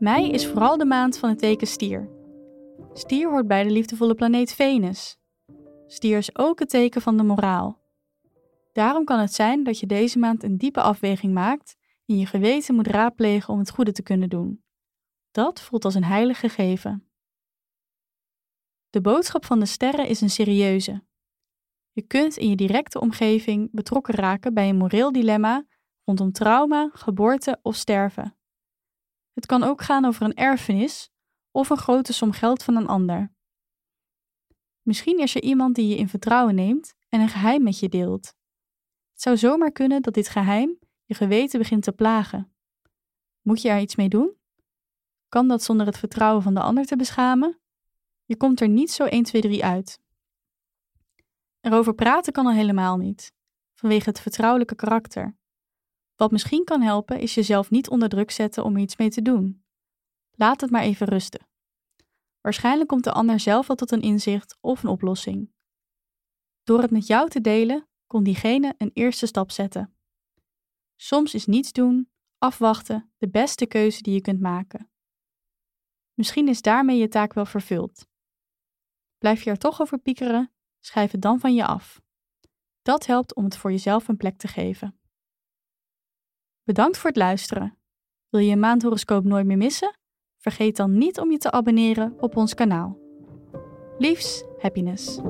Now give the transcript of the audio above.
Mei is vooral de maand van het teken stier. Stier hoort bij de liefdevolle planeet Venus. Stier is ook het teken van de moraal. Daarom kan het zijn dat je deze maand een diepe afweging maakt en je geweten moet raadplegen om het goede te kunnen doen. Dat voelt als een heilig gegeven. De boodschap van de sterren is een serieuze. Je kunt in je directe omgeving betrokken raken bij een moreel dilemma rondom trauma, geboorte of sterven. Het kan ook gaan over een erfenis of een grote som geld van een ander. Misschien is er iemand die je in vertrouwen neemt en een geheim met je deelt. Het zou zomaar kunnen dat dit geheim je geweten begint te plagen. Moet je er iets mee doen? Kan dat zonder het vertrouwen van de ander te beschamen? Je komt er niet zo 1, 2, 3 uit. Erover praten kan al helemaal niet, vanwege het vertrouwelijke karakter. Wat misschien kan helpen is jezelf niet onder druk zetten om er iets mee te doen. Laat het maar even rusten. Waarschijnlijk komt de ander zelf wel tot een inzicht of een oplossing. Door het met jou te delen, kon diegene een eerste stap zetten. Soms is niets doen, afwachten, de beste keuze die je kunt maken. Misschien is daarmee je taak wel vervuld. Blijf je er toch over piekeren, schrijf het dan van je af. Dat helpt om het voor jezelf een plek te geven. Bedankt voor het luisteren. Wil je een maandhoroscoop nooit meer missen? Vergeet dan niet om je te abonneren op ons kanaal. Liefs, happiness.